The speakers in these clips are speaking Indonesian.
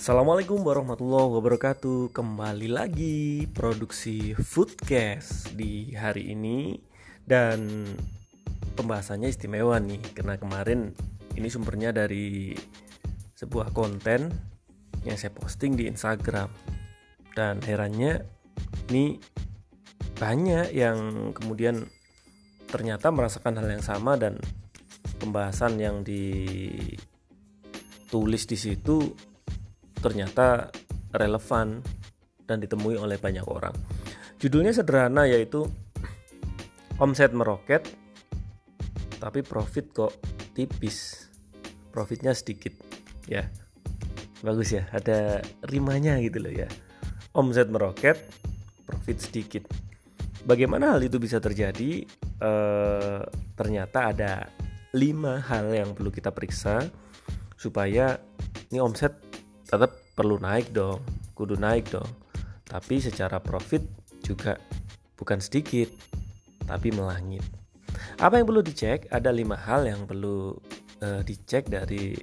Assalamualaikum warahmatullahi wabarakatuh. Kembali lagi produksi Foodcast di hari ini. Dan pembahasannya istimewa nih Karena kemarin ini sumbernya dari sebuah konten yang saya posting di Instagram. Dan herannya ini banyak yang kemudian ternyata merasakan hal yang sama dan pembahasan yang ditulis di situ ternyata relevan dan ditemui oleh banyak orang. Judulnya sederhana yaitu omset meroket tapi profit kok tipis. Profitnya sedikit ya. Bagus ya, ada rimanya gitu loh ya. Omset meroket, profit sedikit. Bagaimana hal itu bisa terjadi? E, ternyata ada lima hal yang perlu kita periksa supaya ini omset tetap perlu naik dong kudu naik dong. Tapi secara profit juga bukan sedikit tapi melangit. Apa yang perlu dicek? Ada lima hal yang perlu uh, dicek dari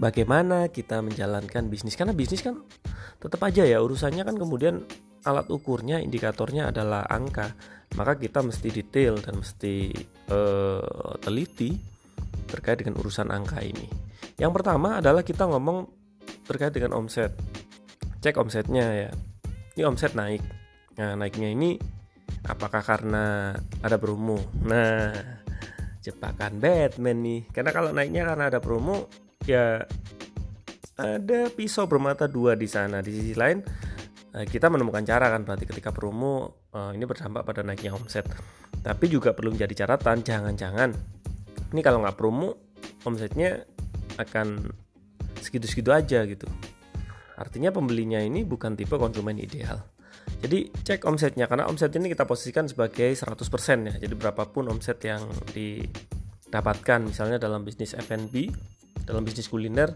bagaimana kita menjalankan bisnis. Karena bisnis kan tetap aja ya urusannya kan kemudian alat ukurnya indikatornya adalah angka. Maka kita mesti detail dan mesti uh, teliti terkait dengan urusan angka ini yang pertama adalah kita ngomong terkait dengan omset. Cek omsetnya ya. Ini omset naik. Nah, naiknya ini apakah karena ada promo? Nah, jebakan Batman nih. Karena kalau naiknya karena ada promo, ya ada pisau bermata dua di sana. Di sisi lain, eh, kita menemukan cara kan berarti ketika promo eh, ini berdampak pada naiknya omset. Tapi juga perlu menjadi catatan, jangan-jangan ini kalau nggak promo omsetnya akan segitu-segitu aja gitu. Artinya pembelinya ini bukan tipe konsumen ideal. Jadi cek omsetnya karena omset ini kita posisikan sebagai 100% ya. Jadi berapapun omset yang didapatkan misalnya dalam bisnis F&B, dalam bisnis kuliner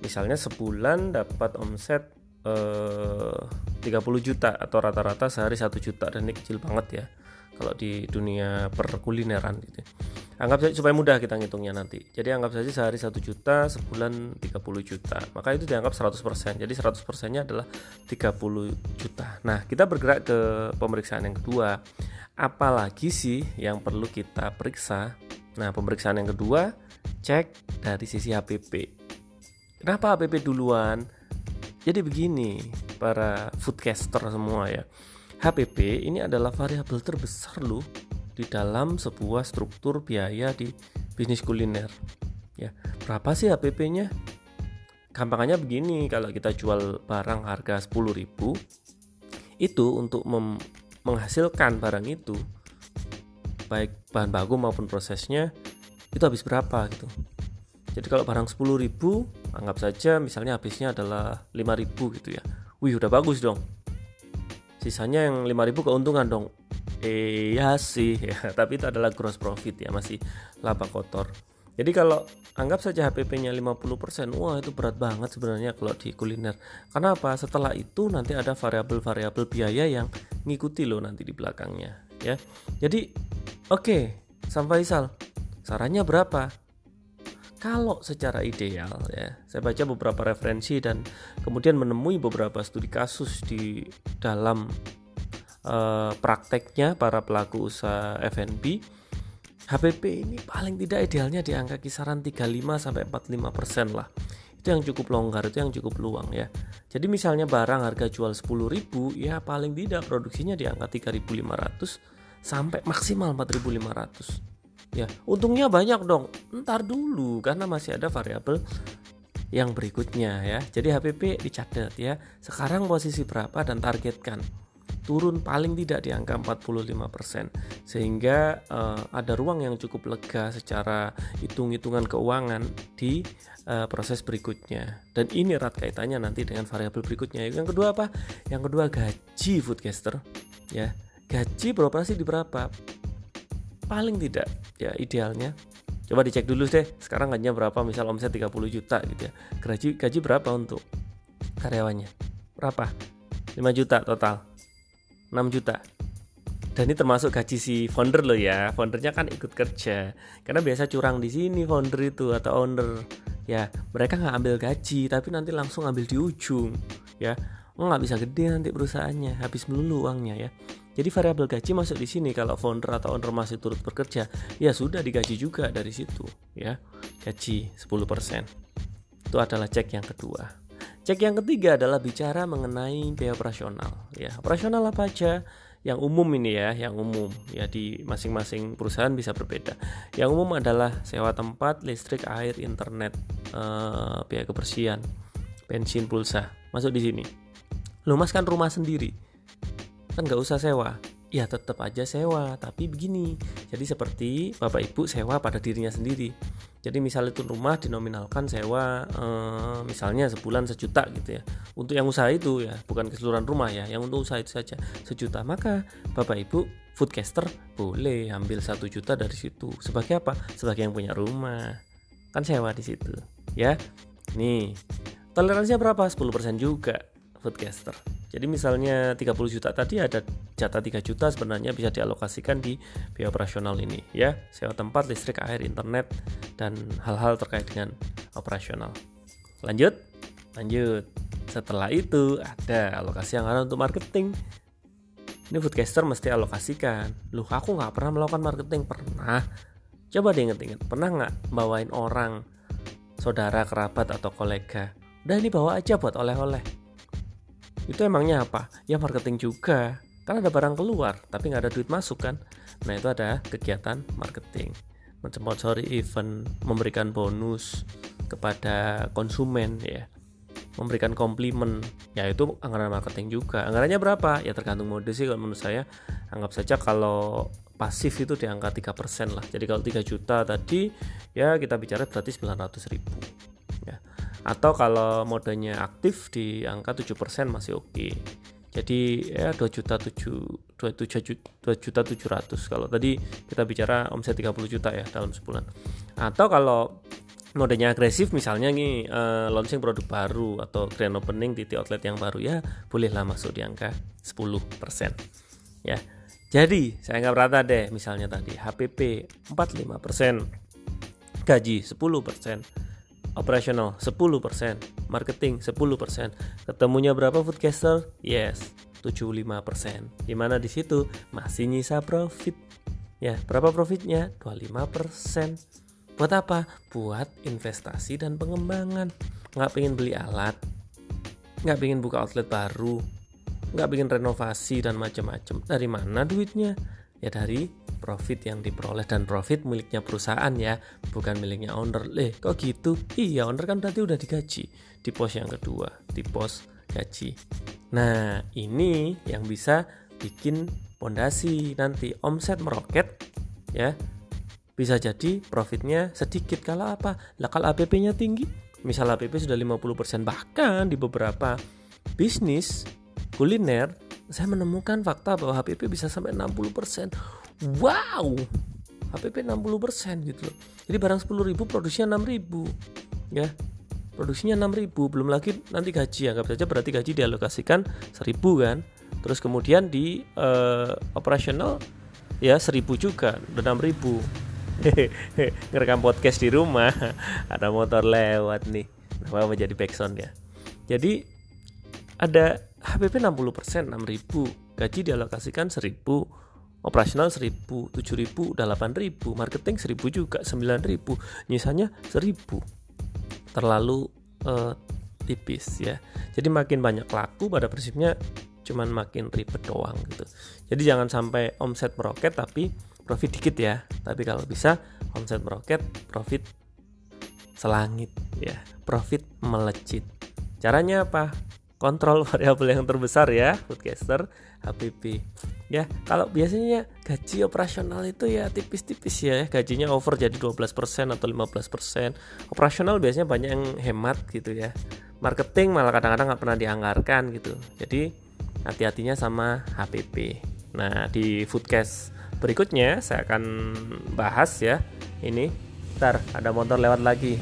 misalnya sebulan dapat omset eh, 30 juta atau rata-rata sehari 1 juta dan ini kecil banget ya kalau di dunia perkulineran gitu anggap saja supaya mudah kita ngitungnya nanti. Jadi anggap saja sehari 1 juta sebulan 30 juta. Maka itu dianggap 100% jadi 100% nya adalah 30 juta. Nah kita bergerak ke pemeriksaan yang kedua. Apalagi sih yang perlu kita periksa? Nah pemeriksaan yang kedua cek dari sisi HPP kenapa HPP duluan? Jadi begini para foodcaster semua ya. HPP ini adalah variabel terbesar loh di dalam sebuah struktur biaya di bisnis kuliner. Ya, berapa sih HPP-nya? Gampangannya begini, kalau kita jual barang harga 10.000 itu untuk menghasilkan barang itu baik bahan baku maupun prosesnya itu habis berapa gitu. Jadi kalau barang 10.000 anggap saja misalnya habisnya adalah 5.000 gitu ya. Wih, udah bagus dong. Sisanya yang 5.000 keuntungan dong Iya sih ya, tapi itu adalah gross profit ya, masih laba kotor. Jadi kalau anggap saja HPP-nya 50%, wah itu berat banget sebenarnya kalau di kuliner. Kenapa? Setelah itu nanti ada variabel-variabel biaya yang ngikuti loh nanti di belakangnya, ya. Jadi oke, okay, Sam Faisal, sarannya berapa? Kalau secara ideal ya, saya baca beberapa referensi dan kemudian menemui beberapa studi kasus di dalam uh, prakteknya para pelaku usaha F&B HPP ini paling tidak idealnya di angka kisaran 35 sampai 45 persen lah. Itu yang cukup longgar itu yang cukup luang ya. Jadi misalnya barang harga jual 10.000 ya paling tidak produksinya di angka 3.500 sampai maksimal 4.500 ya untungnya banyak dong. Ntar dulu karena masih ada variabel yang berikutnya ya. Jadi HPP dicatat ya. Sekarang posisi berapa dan targetkan turun paling tidak di angka 45% sehingga uh, ada ruang yang cukup lega secara hitung-hitungan keuangan di uh, proses berikutnya. Dan ini erat kaitannya nanti dengan variabel berikutnya. Yang kedua apa? Yang kedua gaji foodcaster. Ya gaji beroperasi di berapa? Paling tidak ya idealnya. Coba dicek dulu deh sekarang gajinya berapa? Misal omset 30 juta gitu ya. Gaji gaji berapa untuk karyawannya? Berapa? 5 juta total 6 juta. Dan ini termasuk gaji si founder loh ya. Foundernya kan ikut kerja. Karena biasa curang di sini founder itu atau owner. Ya mereka nggak ambil gaji tapi nanti langsung ambil di ujung. Ya oh, nggak bisa gede nanti perusahaannya habis melulu uangnya ya. Jadi variabel gaji masuk di sini kalau founder atau owner masih turut bekerja ya sudah digaji juga dari situ ya. Gaji 10% itu adalah cek yang kedua cek yang ketiga adalah bicara mengenai biaya operasional ya operasional apa aja yang umum ini ya, yang umum ya di masing-masing perusahaan bisa berbeda. Yang umum adalah sewa tempat, listrik, air, internet, eh, biaya kebersihan, bensin, pulsa, masuk di sini. Lu mas kan rumah sendiri, kan nggak usah sewa. Ya tetap aja sewa, tapi begini. Jadi seperti bapak ibu sewa pada dirinya sendiri jadi misal itu rumah dinominalkan sewa eh, misalnya sebulan sejuta gitu ya. Untuk yang usaha itu ya, bukan keseluruhan rumah ya, yang untuk usaha itu saja sejuta. Maka Bapak Ibu foodcaster boleh ambil satu juta dari situ. Sebagai apa? Sebagai yang punya rumah. Kan sewa di situ, ya. Nih, toleransinya berapa? 10% juga foodcaster. Jadi misalnya 30 juta tadi ada jatah 3 juta sebenarnya bisa dialokasikan di biaya operasional ini ya, sewa tempat, listrik, air, internet dan hal-hal terkait dengan operasional. Lanjut? Lanjut. Setelah itu ada alokasi yang ada untuk marketing. Ini foodcaster mesti alokasikan. Loh, aku nggak pernah melakukan marketing. Pernah. Coba diinget-inget. Pernah nggak bawain orang, saudara, kerabat, atau kolega? Udah ini bawa aja buat oleh-oleh itu emangnya apa? Ya marketing juga. Kan ada barang keluar, tapi nggak ada duit masuk kan? Nah itu ada kegiatan marketing. Mensponsori event, memberikan bonus kepada konsumen ya memberikan komplimen ya itu anggaran marketing juga anggarannya berapa ya tergantung mode sih kalau menurut saya anggap saja kalau pasif itu di angka 3% lah jadi kalau 3 juta tadi ya kita bicara berarti 900 ribu atau kalau modenya aktif di angka 7% masih oke. Okay. jadi ya 2 juta 7 2 juta 700 kalau tadi kita bicara omset 30 juta ya dalam sebulan. Atau kalau modenya agresif misalnya nih uh, launching produk baru atau grand opening di outlet yang baru ya bolehlah masuk di angka 10% ya. Jadi saya anggap rata deh misalnya tadi HPP 45% gaji 10% operasional 10%, marketing 10%. Ketemunya berapa foodcaster? Yes, 75%. Di mana di situ masih nyisa profit. Ya, berapa profitnya? 25%. Buat apa? Buat investasi dan pengembangan. Nggak pengen beli alat, nggak pengen buka outlet baru, nggak pengen renovasi dan macam-macam. Dari mana duitnya? Ya dari profit yang diperoleh dan profit miliknya perusahaan ya bukan miliknya owner. Eh kok gitu? Iya owner kan berarti udah digaji di pos yang kedua di pos gaji. Nah ini yang bisa bikin pondasi nanti omset meroket ya. Bisa jadi profitnya sedikit. Kalau apa? Lah kalau APP nya tinggi misal APP sudah 50% bahkan di beberapa bisnis kuliner saya menemukan fakta bahwa HPP bisa sampai 60% wow! HPP 60% gitu loh. Jadi barang 10.000 produksinya 6.000 ya produksinya 6.000 belum lagi nanti gaji. Anggap saja berarti gaji dialokasikan 1.000 kan. Terus kemudian di uh, operasional ya 1.000 juga udah 6.000 ngerekam podcast di rumah. Ada motor lewat nih. Apa menjadi backsound ya? Jadi ada HPP 60% 6000 gaji dialokasikan 1000 operasional 1000 7000 udah 8000 marketing 1000 juga 9000 nyisanya 1000 terlalu uh, tipis ya. Jadi makin banyak laku pada prinsipnya cuman makin ribet doang gitu. Jadi jangan sampai omset meroket tapi profit dikit ya. Tapi kalau bisa omset meroket profit selangit ya. Profit melecit caranya apa kontrol variabel yang terbesar ya foodcaster HPP ya kalau biasanya gaji operasional itu ya tipis-tipis ya gajinya over jadi 12% atau 15% operasional biasanya banyak yang hemat gitu ya. Marketing malah kadang-kadang nggak pernah dianggarkan gitu. Jadi hati-hatinya sama HPP nah di foodcast berikutnya saya akan bahas ya. Ini ntar ada motor lewat lagi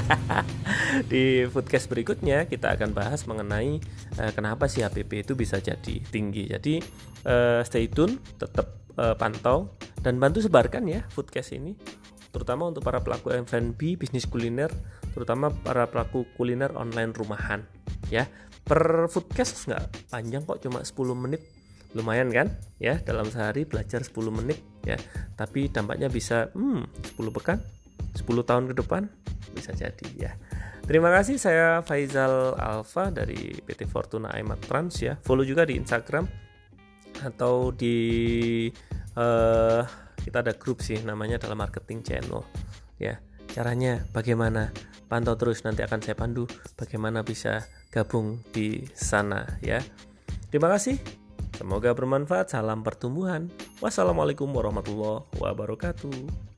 di podcast berikutnya kita akan bahas mengenai uh, kenapa sih HPP itu bisa jadi tinggi. Jadi uh, stay tune, tetap uh, pantau dan bantu sebarkan ya podcast ini. Terutama untuk para pelaku F&B, bisnis kuliner, terutama para pelaku kuliner online rumahan ya. Per foodcast nggak panjang kok cuma 10 menit. Lumayan kan ya dalam sehari belajar 10 menit ya. Tapi dampaknya bisa hmm, 10 pekan 10 tahun ke depan bisa jadi ya terima kasih saya Faizal Alfa dari PT Fortuna IMAT Trans ya follow juga di Instagram atau di uh, kita ada grup sih namanya adalah marketing channel ya caranya bagaimana pantau terus nanti akan saya pandu bagaimana bisa gabung di sana ya terima kasih Semoga bermanfaat. Salam pertumbuhan. Wassalamualaikum warahmatullahi wabarakatuh.